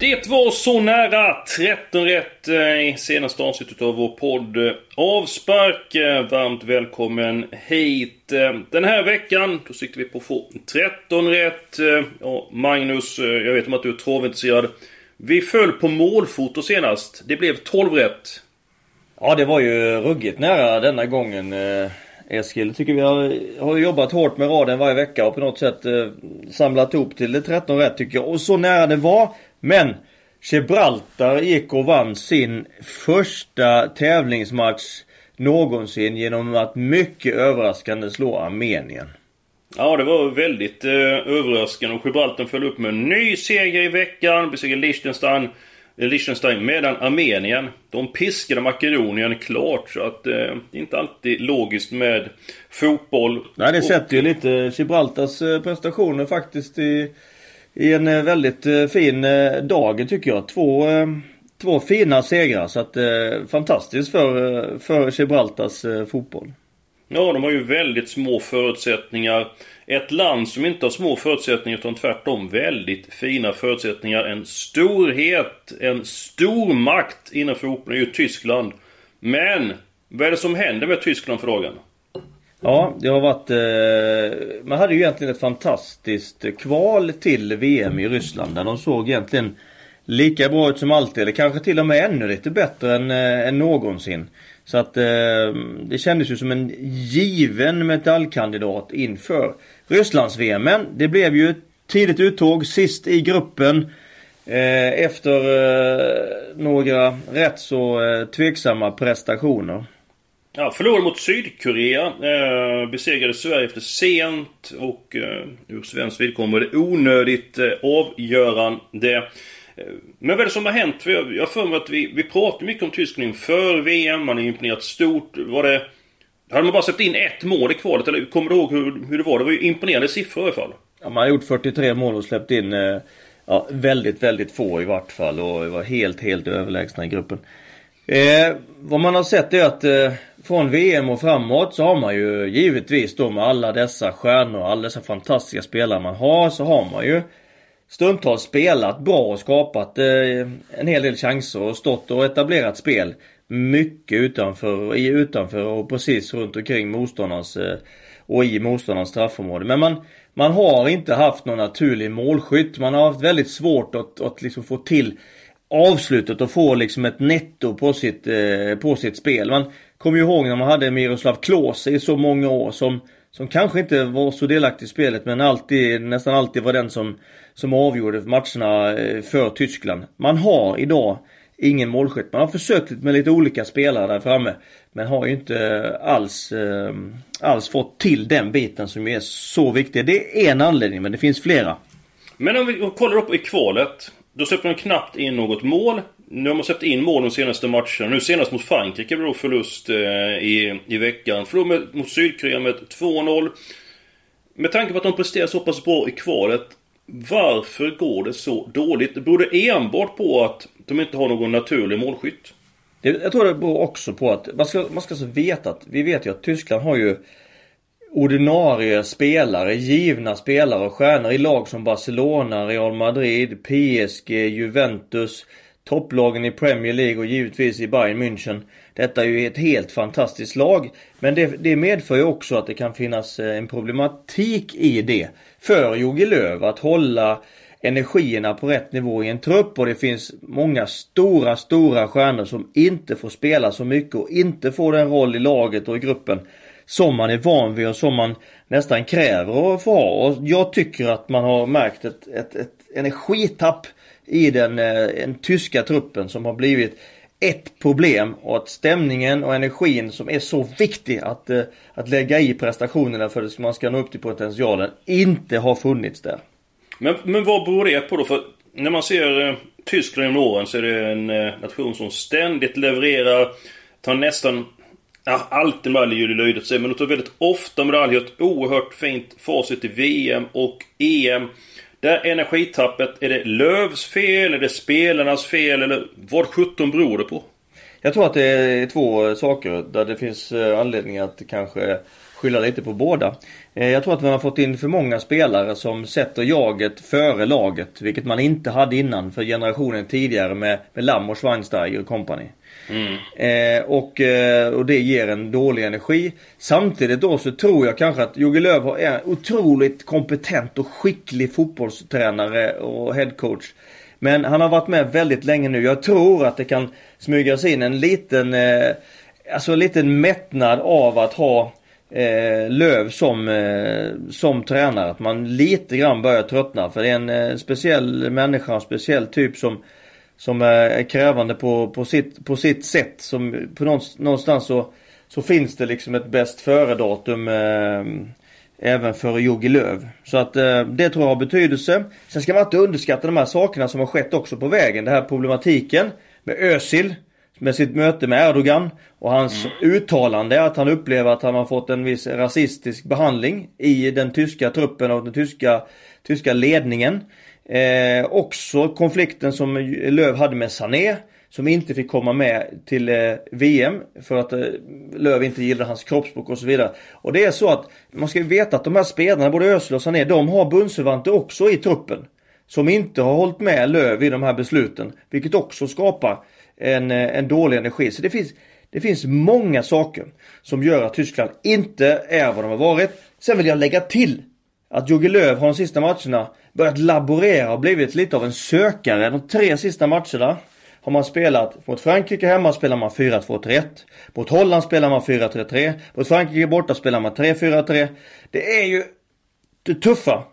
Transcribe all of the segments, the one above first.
Det var så nära 13 rätt eh, i senaste avsnittet av vår podd Avspark. Eh, varmt välkommen hit. Eh, den här veckan, då siktar vi på att få 13 rätt. Ja, Magnus, jag vet om att du är travintresserad. Vi föll på målfoto senast. Det blev 12 rätt. Ja, det var ju ruggigt nära denna gången. Eskil, tycker vi har, har jobbat hårt med raden varje vecka och på något sätt eh, samlat ihop till det 13 rätt tycker jag. Och så nära det var. Men Gibraltar gick och vann sin första tävlingsmatch någonsin genom att mycket överraskande slå Armenien. Ja, det var väldigt eh, överraskande och Gibraltar föll upp med en ny seger i veckan. Besegrade Liechtenstein, eh, Liechtenstein medan Armenien, de piskade Makedonien klart. Så att eh, det är inte alltid logiskt med fotboll. Nej, det sätter ju lite Gibraltars eh, prestationer faktiskt i i en eh, väldigt eh, fin eh, dag tycker jag. Två, två fina segrar så att fantastiskt för, för Gibraltars fotboll. Ja, de har ju väldigt små förutsättningar. Ett land som inte har små förutsättningar utan tvärtom väldigt fina förutsättningar. En storhet, en stormakt inom fotbollen är ju Tyskland. Men, vad är det som händer med Tyskland för dagen? Ja, det har varit... Eh, man hade ju egentligen ett fantastiskt kval till VM i Ryssland. Där de såg egentligen lika bra ut som alltid. Eller kanske till och med ännu lite bättre än, eh, än någonsin. Så att eh, det kändes ju som en given metallkandidat inför Rysslands-VM. Men det blev ju tidigt uttåg, sist i gruppen. Eh, efter eh, några rätt så eh, tveksamma prestationer. Ja, förlorade mot Sydkorea. Eh, besegrade Sverige efter sent och eh, ur svensk vidkommande onödigt eh, avgörande. Eh, men vad är det som har hänt? För jag, har för mig att vi, vi pratar mycket om Tyskland inför VM. Man har imponerat stort. Var det... Hade man bara släppt in ett mål i kvalet? Eller kommer du ihåg hur, hur det var? Det var ju imponerande siffror i alla fall. Ja, man har gjort 43 mål och släppt in eh, ja, väldigt, väldigt få i vart fall. Och var helt, helt överlägsna i gruppen. Eh, vad man har sett är att eh, från VM och framåt så har man ju givetvis då med alla dessa stjärnor, alla dessa fantastiska spelare man har så har man ju stundtals spelat bra och skapat eh, en hel del chanser och stått och etablerat spel mycket utanför, i, utanför och precis runt omkring motståndarens eh, och i motståndarens straffområde. Men man, man har inte haft någon naturlig målskytt. Man har haft väldigt svårt att, att liksom få till avslutet och få liksom ett netto på sitt, eh, på sitt spel. Man kommer ju ihåg när man hade Miroslav Klose i så många år som, som kanske inte var så delaktig i spelet men alltid, nästan alltid var den som, som avgjorde matcherna eh, för Tyskland. Man har idag ingen målskytt. Man har försökt med lite olika spelare där framme. Men har ju inte alls, eh, alls fått till den biten som är så viktig. Det är en anledning men det finns flera. Men om vi kollar upp i kvalet. Då släpper de knappt in något mål. Nu har man släppt in mål de senaste matcherna. Nu senast mot Frankrike blev det förlust eh, i, i veckan. Förlorade mot Sydkorea med 2-0. Med tanke på att de presterar så pass bra i kvalet. Varför går det så dåligt? Beror det enbart på att de inte har någon naturlig målskytt? jag tror det beror också på att man ska, man ska så veta att vi vet ju att Tyskland har ju ordinarie spelare, givna spelare och stjärnor i lag som Barcelona, Real Madrid, PSG, Juventus, topplagen i Premier League och givetvis i Bayern München. Detta är ju ett helt fantastiskt lag. Men det, det medför ju också att det kan finnas eh, en problematik i det. För Jogi Löw att hålla energierna på rätt nivå i en trupp och det finns många stora, stora stjärnor som inte får spela så mycket och inte får den roll i laget och i gruppen som man är van vid och som man nästan kräver att få ha. Och jag tycker att man har märkt ett, ett, ett energitapp i den, eh, den tyska truppen som har blivit ett problem och att stämningen och energin som är så viktig att, eh, att lägga i prestationerna för att man ska nå upp till potentialen inte har funnits där. Men, men vad beror det på då? För när man ser eh, Tyskland genom åren så är det en eh, nation som ständigt levererar. Tar nästan ja, alltid med i löjligt sig, men de tar väldigt ofta medaljer. Ett oerhört fint facit i VM och EM. Där energitappet, är det Lövs fel? Är det spelarnas fel? Eller vad sjutton beror det på? Jag tror att det är två saker där det finns eh, anledning att kanske skylla lite på båda. Eh, jag tror att man har fått in för många spelare som sätter jaget före laget. Vilket man inte hade innan för generationen tidigare med, med Lamm och Schweinsteiger och company. Mm. Eh, och, eh, och det ger en dålig energi. Samtidigt då så tror jag kanske att Jogge Löw är en otroligt kompetent och skicklig fotbollstränare och headcoach. Men han har varit med väldigt länge nu. Jag tror att det kan smygas in en liten, eh, alltså en liten mättnad av att ha eh, Löv som, eh, som tränare. Att man lite grann börjar tröttna. För det är en eh, speciell människa, en speciell typ som som är krävande på, på, sitt, på sitt sätt. Som på någonstans så, så finns det liksom ett bäst före-datum eh, även för Jogi Löv. Så att eh, det tror jag har betydelse. Sen ska man inte underskatta de här sakerna som har skett också på vägen. Den här problematiken med Özil med sitt möte med Erdogan och hans mm. uttalande att han upplever att han har fått en viss rasistisk behandling i den tyska truppen och den tyska, tyska ledningen. Eh, också konflikten som Löv hade med Sané. Som inte fick komma med till eh, VM för att eh, Löv inte gillade hans kroppsspråk och så vidare. Och det är så att man ska veta att de här spelarna, både Özil och Sané, de har bundsförvanter också i truppen. Som inte har hållit med Löv i de här besluten. Vilket också skapar en, eh, en dålig energi. Så det finns, det finns många saker som gör att Tyskland inte är vad de har varit. Sen vill jag lägga till att Jogge Löw har de sista matcherna börjat laborera och blivit lite av en sökare. De tre sista matcherna har man spelat. Mot Frankrike hemma spelar man 4-2-3-1. Mot Holland spelar man 4-3-3. Mot Frankrike borta spelar man 3-4-3. Det är ju det tuffa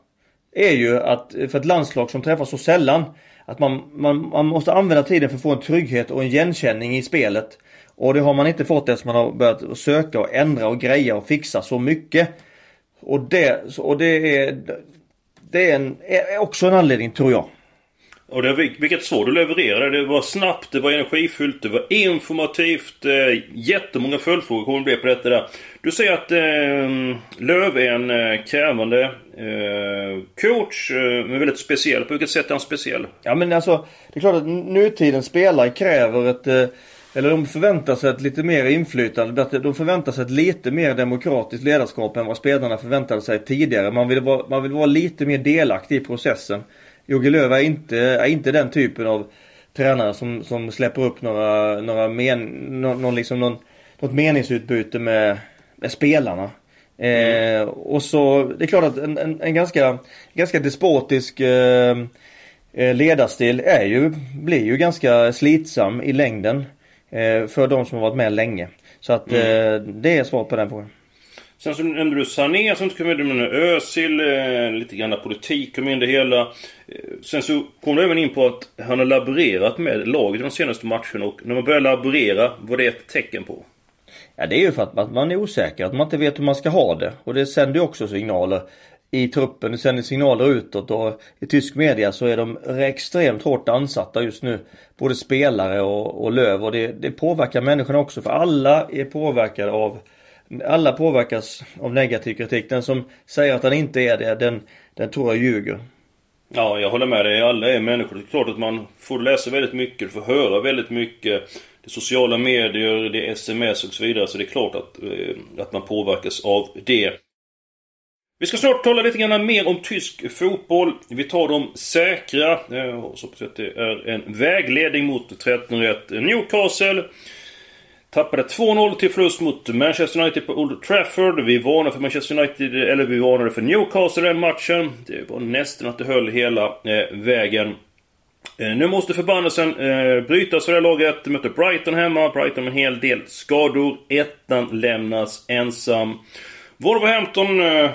är ju att för ett landslag som träffas så sällan att man, man, man måste använda tiden för att få en trygghet och en igenkänning i spelet. Och det har man inte fått eftersom man har börjat söka och ändra och greja och fixa så mycket. Och det, och det är, det är, en, är också en anledning tror jag. Och det, vilket svar du levererade. Det var snabbt, det var energifyllt, det var informativt. Eh, jättemånga följdfrågor kommer det bli på detta där. Du säger att eh, Löv är en eh, krävande eh, coach, eh, men väldigt speciell. På vilket sätt är han speciell? Ja men alltså, det är klart att nutidens spelare kräver ett eh, eller de förväntar sig ett lite mer inflytande. De förväntar sig ett lite mer demokratiskt ledarskap än vad spelarna förväntade sig tidigare. Man vill vara, man vill vara lite mer delaktig i processen. Jogge Löw är inte, är inte den typen av tränare som, som släpper upp några, några men, någon, liksom någon, något meningsutbyte med, med spelarna. Mm. Eh, och så, det är klart att en, en, en ganska, ganska despotisk eh, eh ledarstil är ju, blir ju ganska slitsam i längden. Eh, för de som har varit med länge. Så att mm. Eh, det är svar på den frågan. Sen så nämnde du Sané, sen kom du med Özil, eh, lite grann politik kom in det hela. Sen så kom du även in på att han har laborerat med laget de senaste matcherna och när man börjar laborera, vad det är ett tecken på? Ja det är ju för att man är osäker, att man inte vet hur man ska ha det. Och det sänder ju också signaler i truppen. Det sänder signaler utåt och i tysk media så är de extremt hårt ansatta just nu. Både spelare och, och Löv och det, det påverkar människorna också för alla är påverkade av alla påverkas av negativ kritik. Den som säger att han inte är det, den, den tror jag ljuger. Ja, jag håller med dig. Alla är människor. Det är klart att man får läsa väldigt mycket, får höra väldigt mycket. Det är sociala medier, det är sms och så vidare. Så det är klart att, eh, att man påverkas av det. Vi ska snart tala lite grann mer om tysk fotboll. Vi tar de säkra. Eh, och så att det är en vägledning mot 13-1 Newcastle. Tappade 2-0 till förlust mot Manchester United på Old Trafford. Vi varnade för Manchester United, eller vi varnade för Newcastle den matchen. Det var nästan att det höll hela eh, vägen. Eh, nu måste förbannelsen eh, brytas för det här laget. Möter Brighton hemma. Brighton med en hel del skador. Ettan lämnas ensam. Wolverhampton är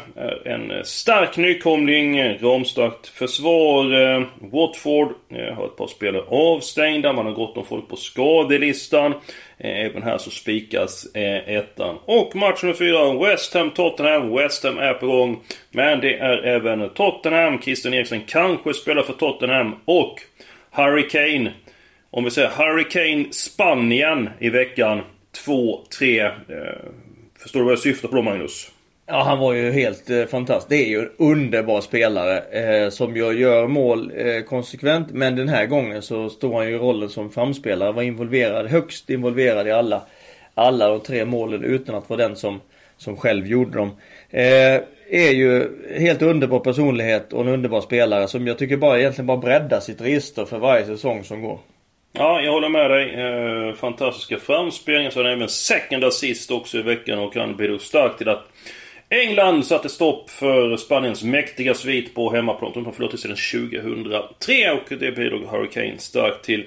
en stark nykomling, ramstarkt försvar. Eh, Watford eh, har ett par spelare avstängda, man har gott om folk på skadelistan. Även här så spikas ettan. Och match nummer fyra, West Ham-Tottenham. West Ham är på gång. Men det är även Tottenham. Christian Eriksen kanske spelar för Tottenham. Och Harry Kane. Om vi säger Hurricane Spanien i veckan. 2-3. Förstår du vad jag syftar på då Magnus? Ja, han var ju helt eh, fantastisk. Det är ju en underbar spelare eh, som ju gör mål eh, konsekvent. Men den här gången så står han ju i rollen som framspelare. Var involverad, högst involverad i alla, alla de tre målen utan att vara den som, som själv gjorde dem. Eh, är ju helt underbar personlighet och en underbar spelare som jag tycker bara egentligen bara breddar sitt register för varje säsong som går. Ja, jag håller med dig. Eh, fantastiska framspelningar. Så han även second assist också i veckan och han bidrog starkt till att England satte stopp för Spaniens mäktiga svit på hemmaplan. De har förlorat sedan 2003 och det bidrog Hurricane starkt till.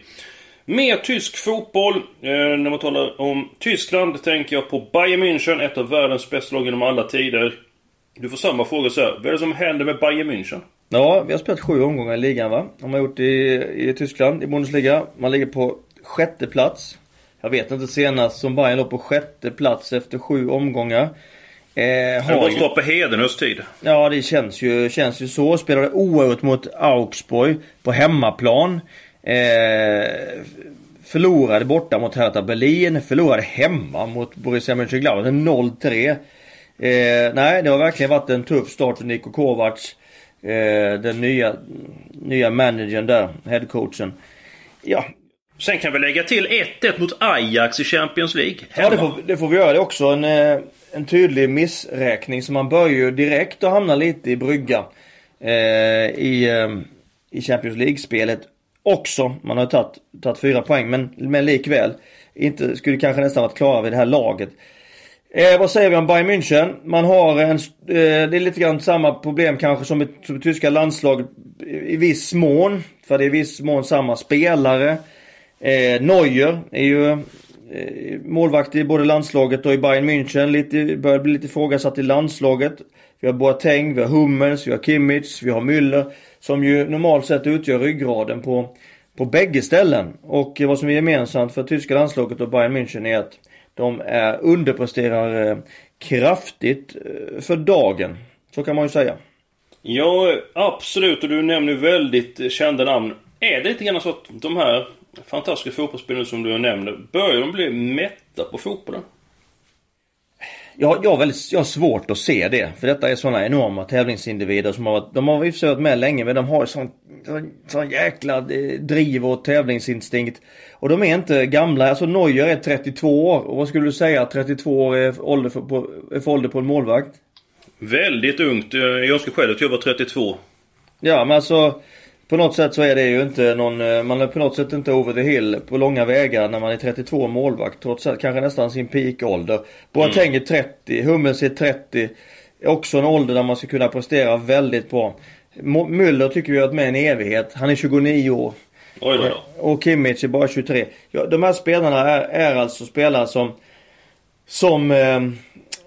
Mer tysk fotboll. Eh, när man talar om Tyskland tänker jag på Bayern München, ett av världens bästa lag genom alla tider. Du får samma fråga så här. Vad är det som händer med Bayern München? Ja, vi har spelat sju omgångar i ligan va? De har gjort i, i Tyskland, i Bundesliga. Man ligger på sjätte plats. Jag vet inte senast som Bayern låg på sjätte plats efter sju omgångar. Eh, har det var på Hedenhös tid. Ja, det känns ju, känns ju så. Spelade oerhört mot Augsburg på hemmaplan. Eh, förlorade borta mot Hertha Berlin. Förlorade hemma mot Borussia Mönchengladbach 0-3. Eh, nej, det har verkligen varit en tuff start för Niko Kovacs. Eh, den nya, nya managern där, headcoachen. Ja. Sen kan vi lägga till 1-1 mot Ajax i Champions League. Hemma. Ja, det får, det får vi göra. Det är också en, eh, en tydlig missräkning. Så man börjar ju direkt att hamna lite i brygga. Eh, i, eh, I Champions League-spelet också. Man har tagit, tagit fyra poäng men, men likväl. Inte, skulle kanske nästan varit klara vid det här laget. Eh, vad säger vi om Bayern München? Man har en, eh, det är lite grann samma problem kanske som i, som i tyska landslaget i, i viss mån. För det är i viss mån samma spelare. Eh, Neuer är ju eh, målvakt i både landslaget och i Bayern München. Lite, börjar bli lite ifrågasatt i landslaget. Vi har Boateng, vi har Hummels, vi har Kimmich, vi har Müller. Som ju normalt sett utgör ryggraden på, på bägge ställen. Och vad som är gemensamt för tyska landslaget och Bayern München är att de är underpresterar eh, kraftigt eh, för dagen. Så kan man ju säga. Ja, absolut. Och du nämner väldigt kända namn. Är det lite grann så att de här fantastiska fotbollsspelarna som du nämner, börjar de bli mätta på fotbollen? Jag, jag, har väldigt, jag har svårt att se det. För detta är sådana enorma tävlingsindivider som har varit, de har i och varit med länge men de har sån, sån, sån jäkla eh, driv och tävlingsinstinkt. Och de är inte gamla. Alltså Neuer är 32 år. Och vad skulle du säga 32 år är ålder för, på, är för ålder på en målvakt? Väldigt ungt. Jag önskar själv att jag var 32. Ja men alltså på något sätt så är det ju inte någon, eh, man är på något sätt inte over the hill på långa vägar när man är 32 målvakt. Trots att kanske nästan sin peakålder. Boateng mm. är 30, Hummels är 30. Också en ålder där man ska kunna prestera väldigt bra. Müller tycker vi har varit med en evighet. Han är 29 år. Oj då. Och Kimmich är bara 23. Ja, de här spelarna är, är alltså spelare som som eh,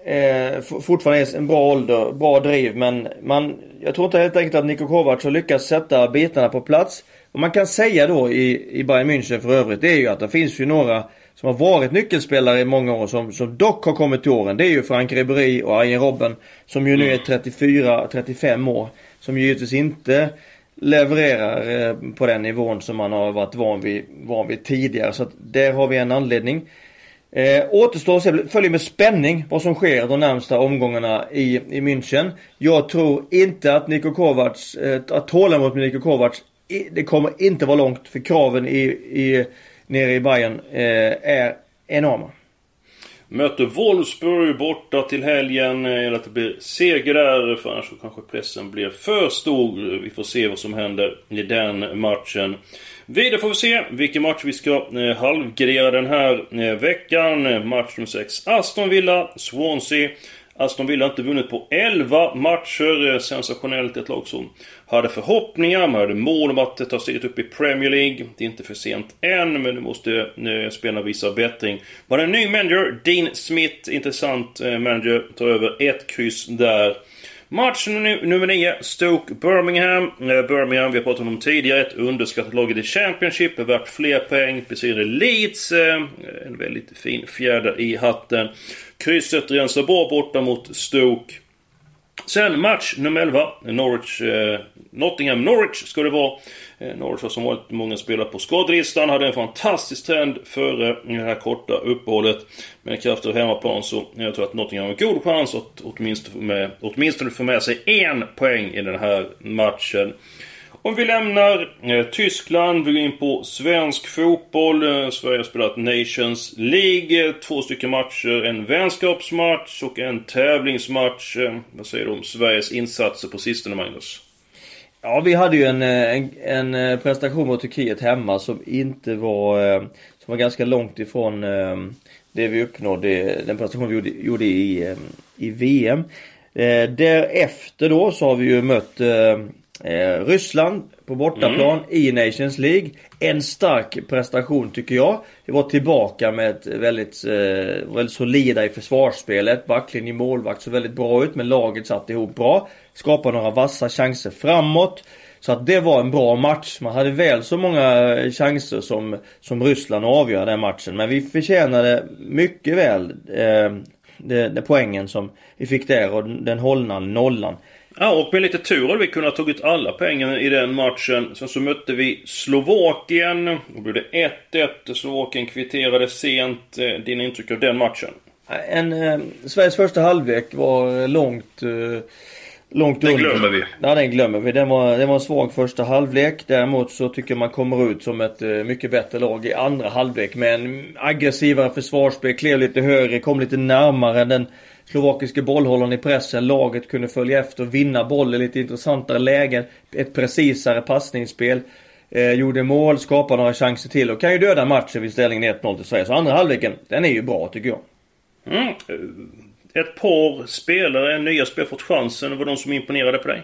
eh, fortfarande är en bra ålder, bra driv men man, jag tror inte helt enkelt att Niko Kovac har lyckats sätta bitarna på plats. Vad man kan säga då i, i Bayern München för övrigt det är ju att det finns ju några som har varit nyckelspelare i många år som, som dock har kommit till åren. Det är ju Frank Ribéry och Arjen Robben som ju nu är 34-35 år. Som ju givetvis inte levererar eh, på den nivån som man har varit van vid, van vid tidigare. Så att där har vi en anledning. Eh, återstår att se, följer med spänning vad som sker de närmsta omgångarna i, i München. Jag tror inte att Niko Kovacs, eh, att tålamodet med Niko Kovacs, det kommer inte vara långt för kraven i, i, nere i Bayern eh, är enorma. Möter Wolfsburg borta till helgen. Eh, Eller att det blir seger där. För annars så kanske pressen blir för stor. Vi får se vad som händer i den matchen. Vidare får vi se vilken match vi ska eh, halvgradera den här eh, veckan. Eh, match nummer 6. Aston Villa, Swansea. Aston Villa har inte vunnit på 11 matcher. Eh, sensationellt. Ett lag som hade förhoppningar. Man hade mål om att ta steget upp i Premier League. Det är inte för sent än, men nu måste eh, spelarna visa bättring. Man har en ny manager, Dean Smith. Intressant eh, manager. Tar över ett kryss där. Match nummer 9, Stoke Birmingham. Eh, Birmingham, vi har pratat om dem tidigare. Ett underskattat lag i Championship. Är värt fler poäng. Besegrade Leeds. Eh, en väldigt fin fjäder i hatten. Krysset rensar bra borta mot Stoke. Sen match nummer 11. Norwich, eh, Nottingham Norwich ska det vara. Eh, Norwich har som vanligt många spelare på skadelistan. Hade en fantastisk trend före det här korta uppehållet. Med krafter av hemmaplan så jag tror att Nottingham har en god chans att åtminstone få med, åtminstone få med sig en poäng i den här matchen. Om vi lämnar eh, Tyskland, vi går in på svensk fotboll. Eh, Sverige har spelat Nations League. Eh, två stycken matcher. En vänskapsmatch och en tävlingsmatch. Eh, vad säger du om Sveriges insatser på sistone, Magnus? Ja, vi hade ju en, eh, en, en prestation mot Turkiet hemma som inte var... Som var ganska långt ifrån det vi uppnådde, den prestation vi gjorde, gjorde i, i VM. Därefter då så har vi ju mött Eh, Ryssland på bortaplan mm. i Nations League. En stark prestation tycker jag. Vi var tillbaka med ett väldigt, eh, väldigt solida i försvarsspelet. Backlinje, målvakt såg väldigt bra ut men laget satt ihop bra. Skapade några vassa chanser framåt. Så att det var en bra match. Man hade väl så många chanser som, som Ryssland att avgöra den matchen. Men vi förtjänade mycket väl eh, det, det poängen som vi fick där och den hållna nollan. Ja, och med lite tur hade vi kunnat tagit alla pengarna i den matchen. Sen så mötte vi Slovakien. Då blev det 1-1. Slovakien kvitterade sent. Eh, dina intryck av den matchen? En, eh, Sveriges första halvlek var långt... Eh, långt den under. glömmer vi. Ja, den glömmer vi. Den var, den var en svag första halvlek. Däremot så tycker jag man kommer ut som ett eh, mycket bättre lag i andra halvlek. Med en aggressivare försvarsspel, klev lite högre, kom lite närmare den slovakiska bollhållaren i pressen. Laget kunde följa efter vinna bollen i lite intressantare lägen. Ett precisare passningsspel. Eh, gjorde mål, skapade några chanser till och kan ju döda matchen vid ställningen 1-0 till Sverige. Så andra halvleken, den är ju bra tycker jag. Mm. Ett par spelare, nya spelare fått chansen. Var de som imponerade på dig?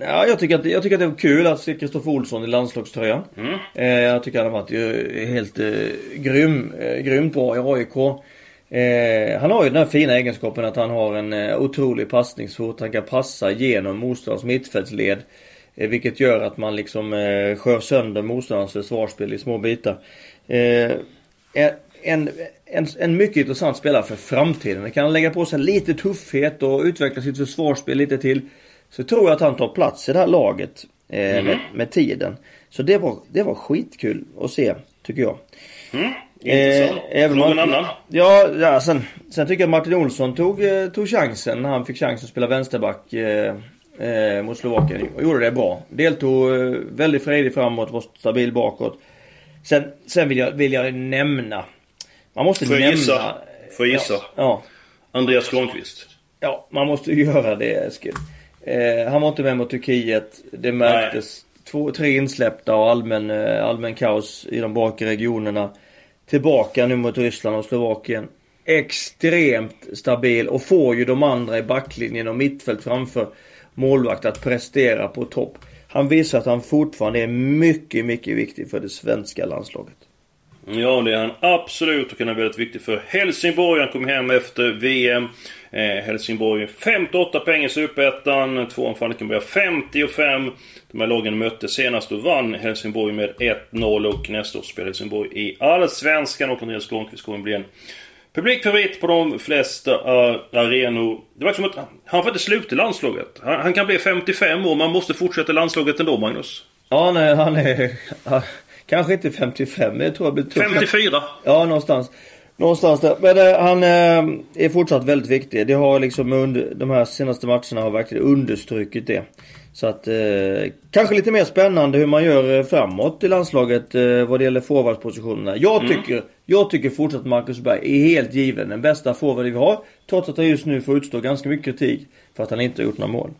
Ja, jag tycker att, jag tycker att det var kul att se Kristoffer Olsson i landslagströjan. Mm. Eh, jag tycker han har varit eh, helt eh, grym, eh, grymt bra i AIK. Eh, han har ju den här fina egenskapen att han har en eh, otrolig passningsfot. Han kan passa genom motståndarens mittfältsled. Eh, vilket gör att man liksom eh, skör sönder motståndarens försvarsspel i små bitar. En, en, en mycket intressant spelare för framtiden. Kan han lägga på sig lite tuffhet och utveckla sitt försvarsspel lite till. Så tror jag att han tar plats i det här laget mm. med, med, tiden. Så det var, det var skitkul att se, tycker jag. Mm. Intressant. Eh, Någon annan? Ja, ja sen, sen tycker jag Martin Olsson tog, eh, tog chansen när han fick chansen att spela vänsterback eh, eh, mot Slovakien och gjorde det bra. Deltog eh, väldigt fredig framåt, var stabil bakåt. Sen, sen vill, jag, vill jag nämna... Man måste Får nämna... Gissa? Får jag gissa? Ja, ja. Andreas Granqvist. Ja, man måste göra det Eskil. Eh, han var inte med mot Turkiet. Det märktes. Två, tre insläppta och allmän, eh, allmän kaos i de bakre regionerna. Tillbaka nu mot Ryssland och Slovakien. Extremt stabil och får ju de andra i backlinjen och mittfält framför målvakt att prestera på topp. Han visar att han fortfarande är mycket, mycket viktig för det svenska landslaget. Ja, det är han absolut och han är väldigt viktig för Helsingborg. Han kom hem efter VM. Eh, Helsingborg 58 poäng i Superettan. Tvåan Falkenberg 55. De här lagen mötte senast och vann Helsingborg med 1-0 och nästa år spelar Helsingborg i Allsvenskan och Andreas Granqvist kommer bli en publikfavorit på de flesta eh, arenor. Det var som att han får inte sluta i landslaget. Han, han, kan bli 55 år, man måste fortsätta landslaget ändå, Magnus. Ja, nej, han är... Kanske inte 55, men jag tror jag blir 54? Ja, någonstans. Någonstans där. Men äh, han äh, är fortsatt väldigt viktig. Det har liksom under de här senaste matcherna har verkligen understrukit det. Så att äh, kanske lite mer spännande hur man gör framåt i landslaget äh, vad det gäller forwardspositionerna. Jag mm. tycker, jag tycker fortsatt Marcus Berg är helt given den bästa forward vi har. Trots att han just nu får utstå ganska mycket kritik för att han inte har gjort några mål.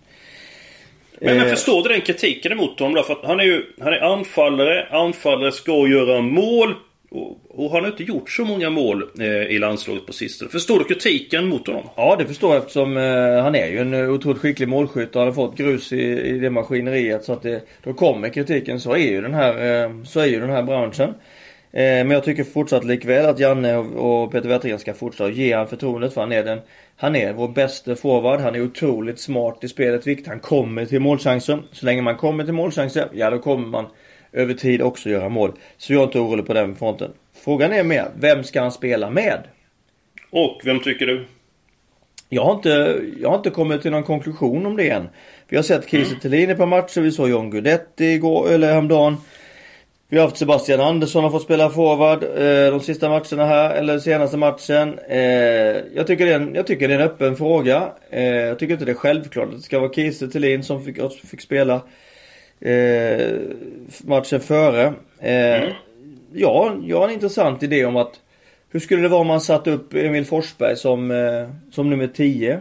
Men, men förstår du den kritiken emot honom då? För att han är ju han är anfallare. Anfallare ska göra mål. Och, och han har inte gjort så många mål eh, i landslaget på sistone. Förstår du kritiken mot honom? Ja det förstår jag eftersom eh, han är ju en otroligt skicklig målskytt och har fått grus i, i det maskineriet. Så att det, då kommer kritiken. Så är ju den här, eh, så är ju den här branschen. Eh, men jag tycker fortsatt likväl att Janne och Peter Wettergren ska fortsätta ge han förtroendet för han är den Han är vår bästa forward. Han är otroligt smart i spelet. Vilket han kommer till målchanser. Så länge man kommer till målchanser, ja då kommer man över tid också göra mål. Så jag är inte orolig på den fronten. Frågan är mer, vem ska han spela med? Och vem tycker du? Jag har inte, jag har inte kommit till någon konklusion om det än. Vi har sett Kiese Thelin i ett par matcher. Vi såg John Guidetti igår, eller häromdagen. Vi har haft Sebastian Andersson har fått spela forward eh, de sista matcherna här, eller senaste matchen. Eh, jag, tycker det är en, jag tycker det är en öppen fråga. Eh, jag tycker inte det är självklart att det ska vara Kiese Thelin som fick, fick spela matchen före. Mm. Ja, jag har en intressant idé om att hur skulle det vara om man satte upp Emil Forsberg som, som nummer 10?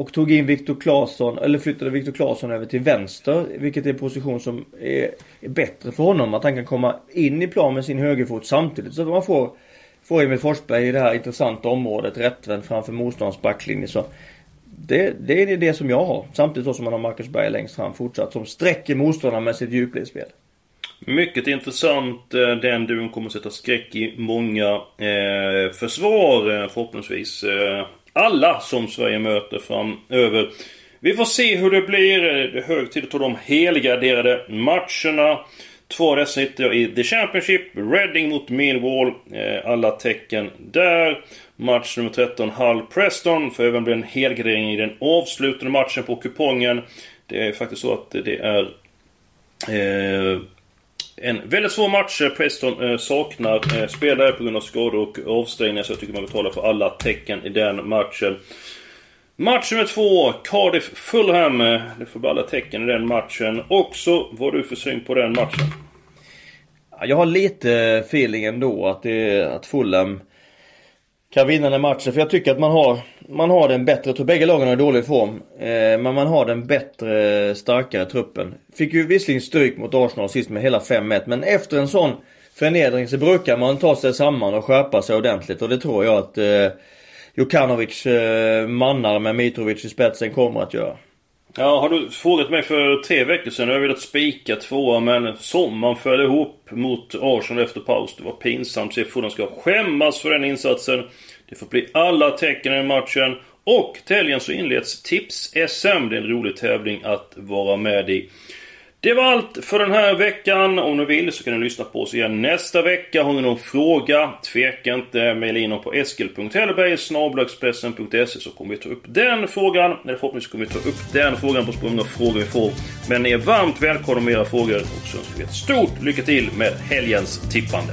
Och tog in Viktor Claesson, eller flyttade Viktor Claesson över till vänster. Vilket är en position som är, är, bättre för honom. Att han kan komma in i plan med sin högerfot samtidigt. Så att man får, får Emil Forsberg i det här intressanta området rättvänd framför motståndarens backlinje. Så det, det är det som jag har. Samtidigt som man har Marcus Berg längst fram fortsatt. Som sträcker motståndarna med sitt djupledsspel. Mycket intressant. Eh, den duon kommer att sätta skräck i många eh, försvar eh, förhoppningsvis. Eh, alla som Sverige möter framöver. Vi får se hur det blir. Det är hög tid att ta de helgarderade matcherna. Två av dessa hittar jag i The Championship. Reading mot Millwall. Eh, alla tecken där. Match nummer 13, Hull Preston. För även blir en helgardering i den avslutande matchen på kupongen. Det är faktiskt så att det är eh, en väldigt svår match. Eh, Preston eh, saknar eh, spelare på grund av skador och avstängningar. Så jag tycker man betalar för alla tecken i den matchen. Match nummer två, Cardiff Fulham. Det får alla tecken i den matchen. Också, vad har du för syn på den matchen? Jag har lite feeling ändå att, det, att Fulham kan vinna den matchen. För jag tycker att man har, man har den bättre, jag tror bägge lagen har dålig form. Eh, men man har den bättre, starkare truppen. Fick ju visserligen stryk mot Arsenal sist med hela 5-1. Men efter en sån förnedring så brukar man ta sig samman och skärpa sig ordentligt. Och det tror jag att eh, Jokanovic eh, mannar med Mitrovic i spetsen kommer att göra. Ja, har du frågat mig för tre veckor sedan. Jag har velat spika tvåa men sommaren föll ihop mot Arsenal efter paus. Det var pinsamt. Se de ska skämmas för den insatsen. Det får bli alla tecken i matchen. Och till helgen så inleds Tips-SM. Det är en rolig tävling att vara med i. Det var allt för den här veckan. Om ni vill så kan ni lyssna på oss igen nästa vecka. Har ni någon fråga? Tveka inte. Mejla in dem på eskil.hellberg så kommer vi ta upp den frågan. Eller förhoppningsvis kommer vi ta upp den frågan på spåren av frågor vi får. Men ni är varmt välkomna med era frågor. Och så önskar vi ett stort lycka till med helgens tippande.